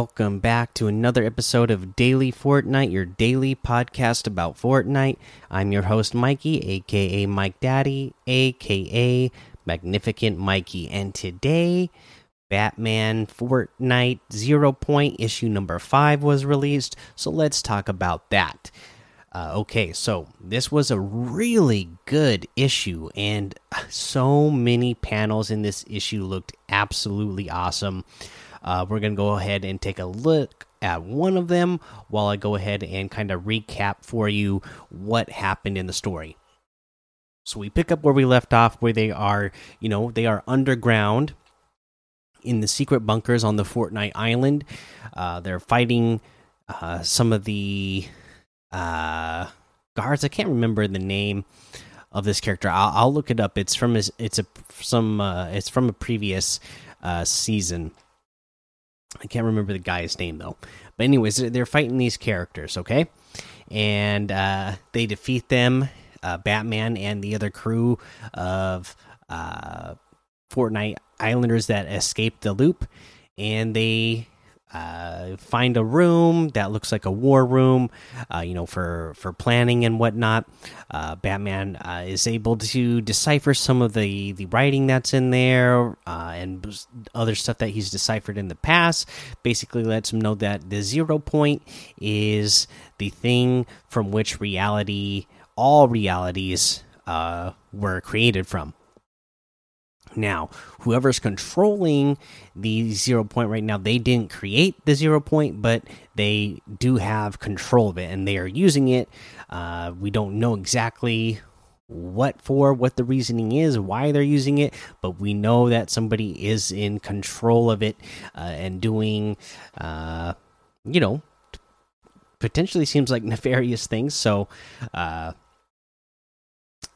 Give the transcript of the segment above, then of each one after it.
Welcome back to another episode of Daily Fortnite, your daily podcast about Fortnite. I'm your host, Mikey, aka Mike Daddy, aka Magnificent Mikey. And today, Batman Fortnite Zero Point issue number five was released. So let's talk about that. Uh, okay, so this was a really good issue, and so many panels in this issue looked absolutely awesome. Uh, we're going to go ahead and take a look at one of them while I go ahead and kind of recap for you what happened in the story. So we pick up where we left off, where they are, you know, they are underground in the secret bunkers on the Fortnite Island. Uh, they're fighting uh, some of the uh guards i can't remember the name of this character i'll, I'll look it up it's from his it's a some uh it's from a previous uh season i can't remember the guy's name though. But anyways they're fighting these characters okay? And uh they defeat them uh batman and the other crew of uh fortnite islanders that escaped the loop. And they uh, find a room that looks like a war room, uh, you know, for for planning and whatnot. Uh, Batman uh, is able to decipher some of the the writing that's in there uh, and other stuff that he's deciphered in the past. Basically, lets him know that the zero point is the thing from which reality, all realities, uh, were created from. Now, whoever's controlling the zero point right now, they didn't create the zero point, but they do have control of it and they are using it. Uh, we don't know exactly what for, what the reasoning is, why they're using it, but we know that somebody is in control of it uh, and doing, uh, you know, potentially seems like nefarious things. So, uh,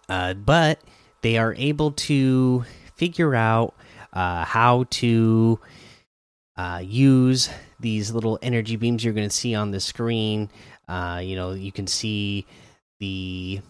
uh, but they are able to figure out uh, how to uh, use these little energy beams you're going to see on the screen. Uh, you know, you can see the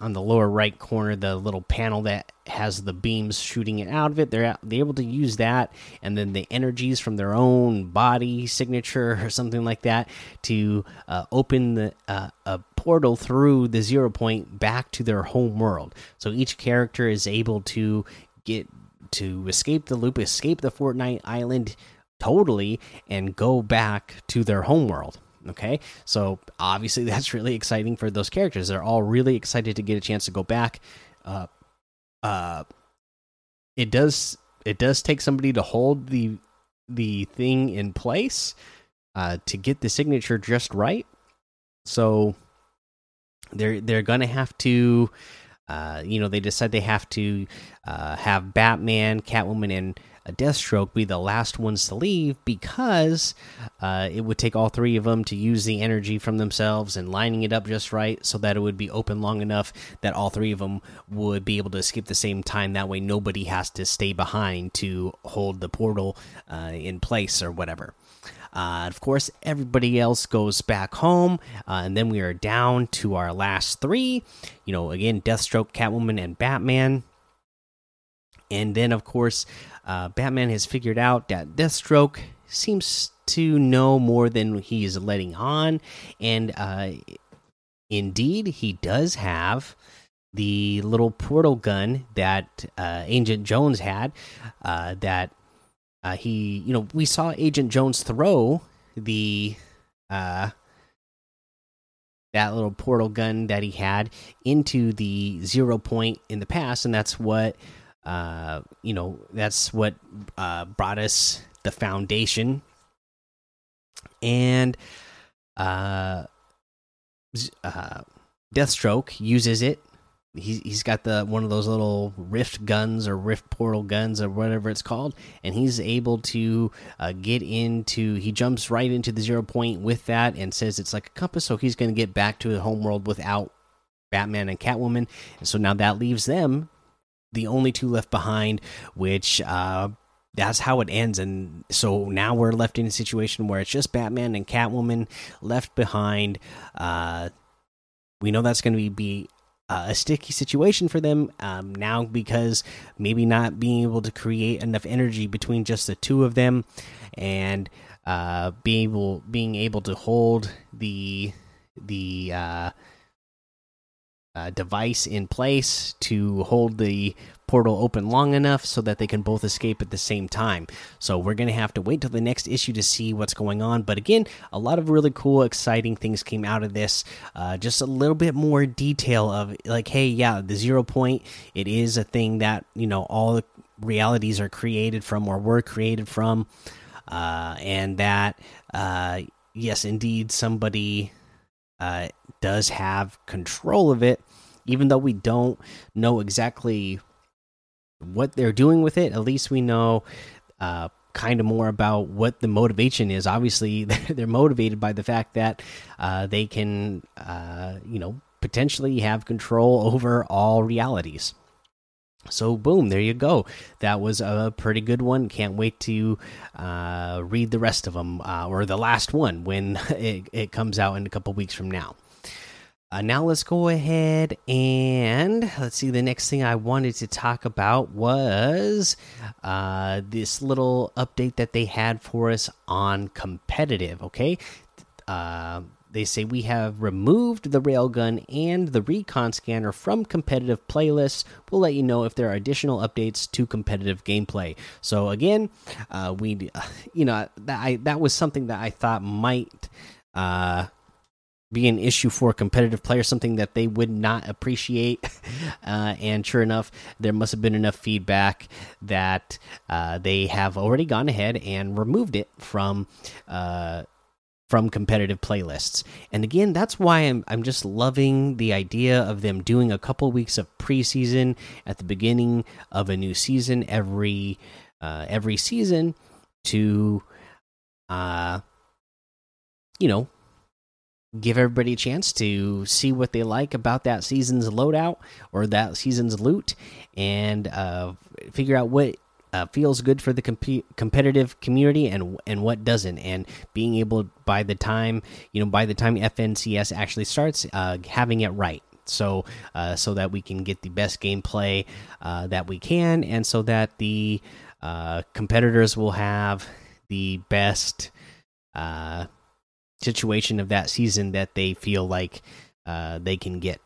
on the lower right corner the little panel that has the beams shooting it out of it. They're they're able to use that, and then the energies from their own body signature or something like that to uh, open the uh, a portal through the zero point back to their home world. So each character is able to get to escape the loop, escape the Fortnite island totally, and go back to their homeworld. Okay, so obviously that's really exciting for those characters. They're all really excited to get a chance to go back. Uh, uh, it does it does take somebody to hold the the thing in place uh, to get the signature just right. So they're they're gonna have to uh, you know, they decide they have to uh, have Batman, Catwoman, and a Deathstroke be the last ones to leave because uh, it would take all three of them to use the energy from themselves and lining it up just right so that it would be open long enough that all three of them would be able to escape the same time. That way, nobody has to stay behind to hold the portal uh, in place or whatever. Uh, of course, everybody else goes back home, uh, and then we are down to our last three. You know, again, Deathstroke, Catwoman, and Batman. And then, of course, uh, Batman has figured out that Deathstroke seems to know more than he is letting on, and uh, indeed, he does have the little portal gun that uh, Agent Jones had. Uh, that uh, he, you know, we saw Agent Jones throw the uh, that little portal gun that he had into the zero point in the past, and that's what uh, you know, that's what uh, brought us the foundation, and uh, uh, Deathstroke uses it he's he's got the one of those little rift guns or rift portal guns or whatever it's called. And he's able to uh, get into he jumps right into the zero point with that and says it's like a compass. So he's going to get back to the home world without batman and catwoman. And so now that leaves them the only two left behind which uh that's how it ends. And so now we're left in a situation where it's just batman and catwoman left behind. Uh we know that's going to be uh, a sticky situation for them um, now because maybe not being able to create enough energy between just the two of them and uh, being able being able to hold the the uh, uh, device in place to hold the portal open long enough so that they can both escape at the same time. So we're going to have to wait till the next issue to see what's going on. But again, a lot of really cool, exciting things came out of this. Uh, just a little bit more detail of like, hey, yeah, the zero point, it is a thing that, you know, all realities are created from or were created from. Uh, and that, uh, yes, indeed, somebody uh, does have control of it, even though we don't know exactly what they're doing with it. At least we know uh, kind of more about what the motivation is. Obviously, they're motivated by the fact that uh, they can, uh, you know, potentially have control over all realities. So, boom, there you go. That was a pretty good one. Can't wait to uh, read the rest of them, uh, or the last one when it, it comes out in a couple weeks from now. Uh, now let's go ahead and let's see. The next thing I wanted to talk about was uh, this little update that they had for us on competitive. Okay, uh, they say we have removed the railgun and the recon scanner from competitive playlists. We'll let you know if there are additional updates to competitive gameplay. So again, uh, we, you know, that I that was something that I thought might uh be an issue for competitive players, something that they would not appreciate. Uh, and sure enough, there must have been enough feedback that uh, they have already gone ahead and removed it from uh, from competitive playlists. And again, that's why I'm I'm just loving the idea of them doing a couple weeks of preseason at the beginning of a new season every uh, every season to uh you know give everybody a chance to see what they like about that season's loadout or that season's loot and uh, figure out what uh, feels good for the comp competitive community and and what doesn't. And being able by the time you know by the time FNCS actually starts uh, having it right. So uh, so that we can get the best gameplay uh, that we can and so that the uh, competitors will have the best situation of that season that they feel like uh, they can get.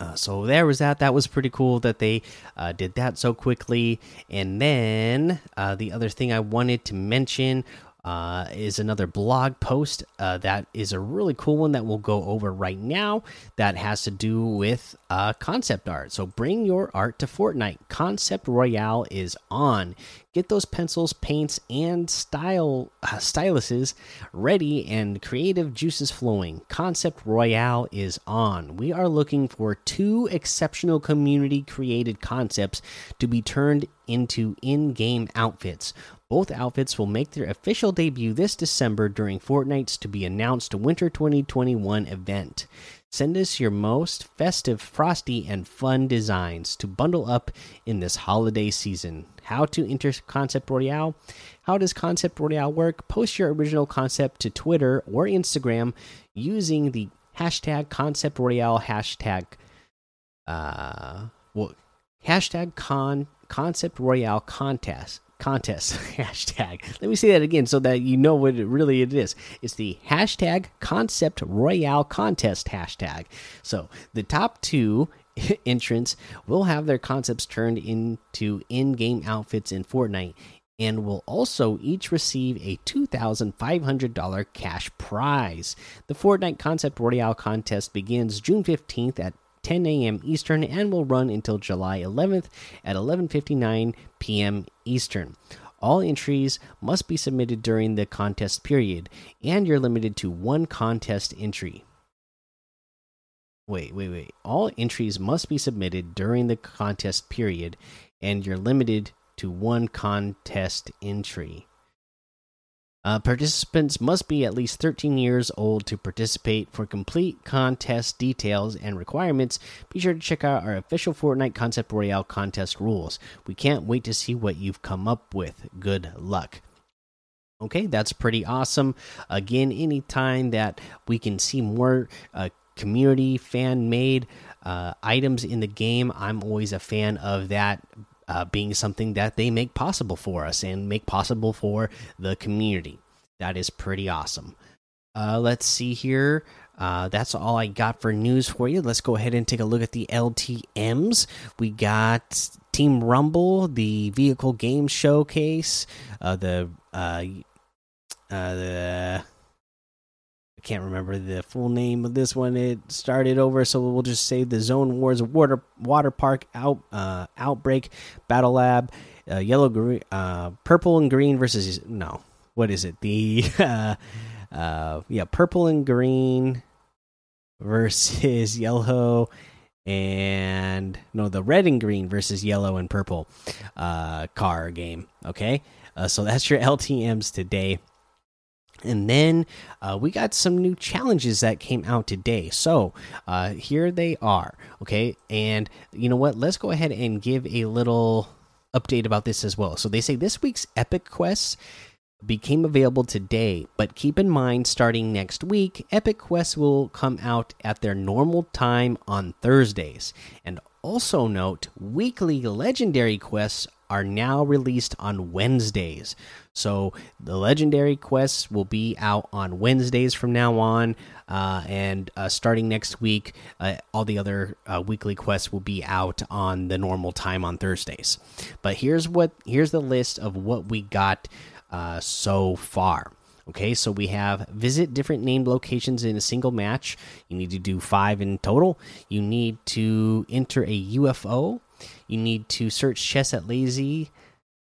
Uh, so there was that. That was pretty cool that they uh, did that so quickly. And then uh, the other thing I wanted to mention uh, is another blog post uh, that is a really cool one that we'll go over right now that has to do with uh, concept art. So bring your art to Fortnite. Concept Royale is on. Get those pencils, paints, and style uh, styluses ready and creative juices flowing. Concept Royale is on. We are looking for two exceptional community created concepts to be turned into in game outfits. Both outfits will make their official debut this December during Fortnite's to be announced Winter 2021 event. Send us your most festive, frosty, and fun designs to bundle up in this holiday season. How to enter Concept Royale? How does Concept Royale work? Post your original concept to Twitter or Instagram using the hashtag Concept Royale hashtag. Uh, well, hashtag con Concept Royale contest contest hashtag. Let me say that again so that you know what it really it is. It's the hashtag concept royale contest hashtag. So the top two entrants will have their concepts turned into in-game outfits in Fortnite and will also each receive a $2,500 cash prize. The Fortnite Concept Royale contest begins June 15th at 10 a.m. Eastern and will run until July 11th at 11:59 p.m. Eastern. All entries must be submitted during the contest period, and you're limited to one contest entry. Wait, wait, wait. All entries must be submitted during the contest period, and you're limited to one contest entry. Uh, participants must be at least 13 years old to participate. For complete contest details and requirements, be sure to check out our official Fortnite Concept Royale contest rules. We can't wait to see what you've come up with. Good luck. Okay, that's pretty awesome. Again, anytime that we can see more uh, community fan made uh, items in the game, I'm always a fan of that uh, being something that they make possible for us and make possible for the community. That is pretty awesome. Uh, let's see here. Uh, that's all I got for news for you. Let's go ahead and take a look at the LTMs. We got Team Rumble, the vehicle game showcase, uh, the uh, the I can't remember the full name of this one. It started over, so we'll just say the Zone Wars Water Water Park out uh, Outbreak Battle Lab, uh, yellow green, uh, purple and green versus no, what is it? The uh, uh, yeah, purple and green versus yellow and no the red and green versus yellow and purple uh car game okay uh, so that's your ltms today and then uh, we got some new challenges that came out today. So uh, here they are. Okay. And you know what? Let's go ahead and give a little update about this as well. So they say this week's Epic Quests became available today, but keep in mind starting next week, Epic Quests will come out at their normal time on Thursdays. And also note, weekly legendary quests are now released on Wednesdays. So the legendary quests will be out on Wednesdays from now on, uh, and uh, starting next week, uh, all the other uh, weekly quests will be out on the normal time on Thursdays. But here's what here's the list of what we got uh, so far. Okay, so we have visit different named locations in a single match. You need to do five in total. You need to enter a UFO. You need to search chests at Lazy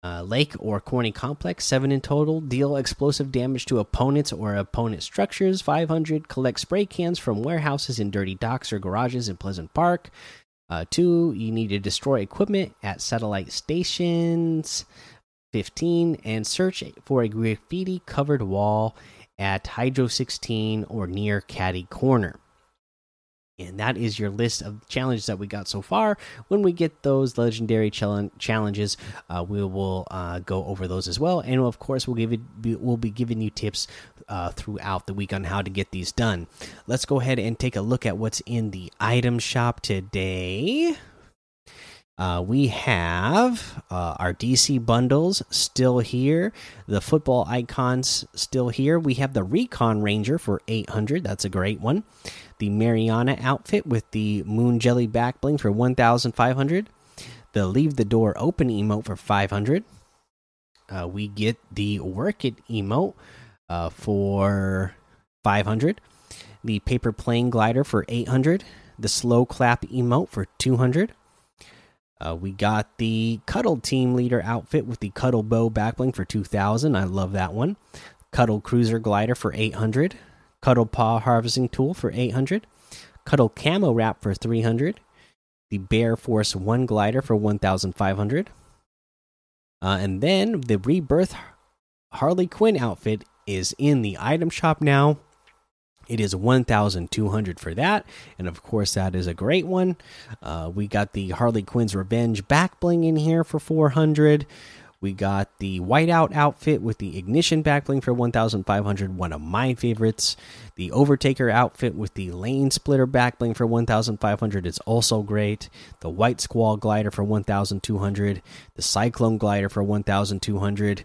uh, Lake or Corny Complex, seven in total. Deal explosive damage to opponents or opponent structures, 500. Collect spray cans from warehouses in dirty docks or garages in Pleasant Park. Uh, two, you need to destroy equipment at satellite stations. 15 and search for a graffiti covered wall at Hydro 16 or near Catty Corner. And that is your list of challenges that we got so far. When we get those legendary challenges, uh, we will uh, go over those as well. And of course, we'll give it. We'll be giving you tips uh, throughout the week on how to get these done. Let's go ahead and take a look at what's in the item shop today. Uh, we have uh, our DC bundles still here. The football icons still here. We have the Recon Ranger for 800. That's a great one. The Mariana outfit with the Moon Jelly back bling for 1,500. The Leave the Door Open emote for 500. Uh, we get the Work It emote uh, for 500. The Paper Plane Glider for 800. The Slow Clap emote for 200 uh, we got the Cuddle Team Leader outfit with the Cuddle Bow backbling for 2000. I love that one. Cuddle Cruiser Glider for 800. Cuddle Paw Harvesting Tool for 800. Cuddle Camo Wrap for 300. The Bear Force 1 Glider for 1500. Uh, and then the Rebirth Harley Quinn outfit is in the item shop now it is 1,200 for that. And of course, that is a great one. Uh, we got the Harley Quinn's Revenge back bling in here for 400. We got the whiteout outfit with the ignition backbling for 1,500, one of my favorites. The Overtaker outfit with the lane splitter backbling for 1,500 is also great. The White Squall glider for 1,200. The Cyclone glider for 1,200.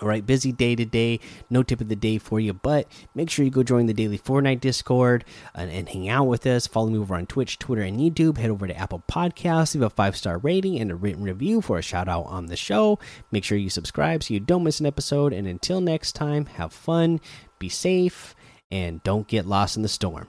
All right, busy day today. No tip of the day for you, but make sure you go join the daily Fortnite Discord and, and, hang out with us. Follow me over on Twitch, Twitter, and YouTube. Head over to Apple Podcasts, leave a five star rating and a written review for a shout out on the show. Make sure you subscribe so you don't miss an episode. And until next time, have fun, be safe, and don't get lost in the storm.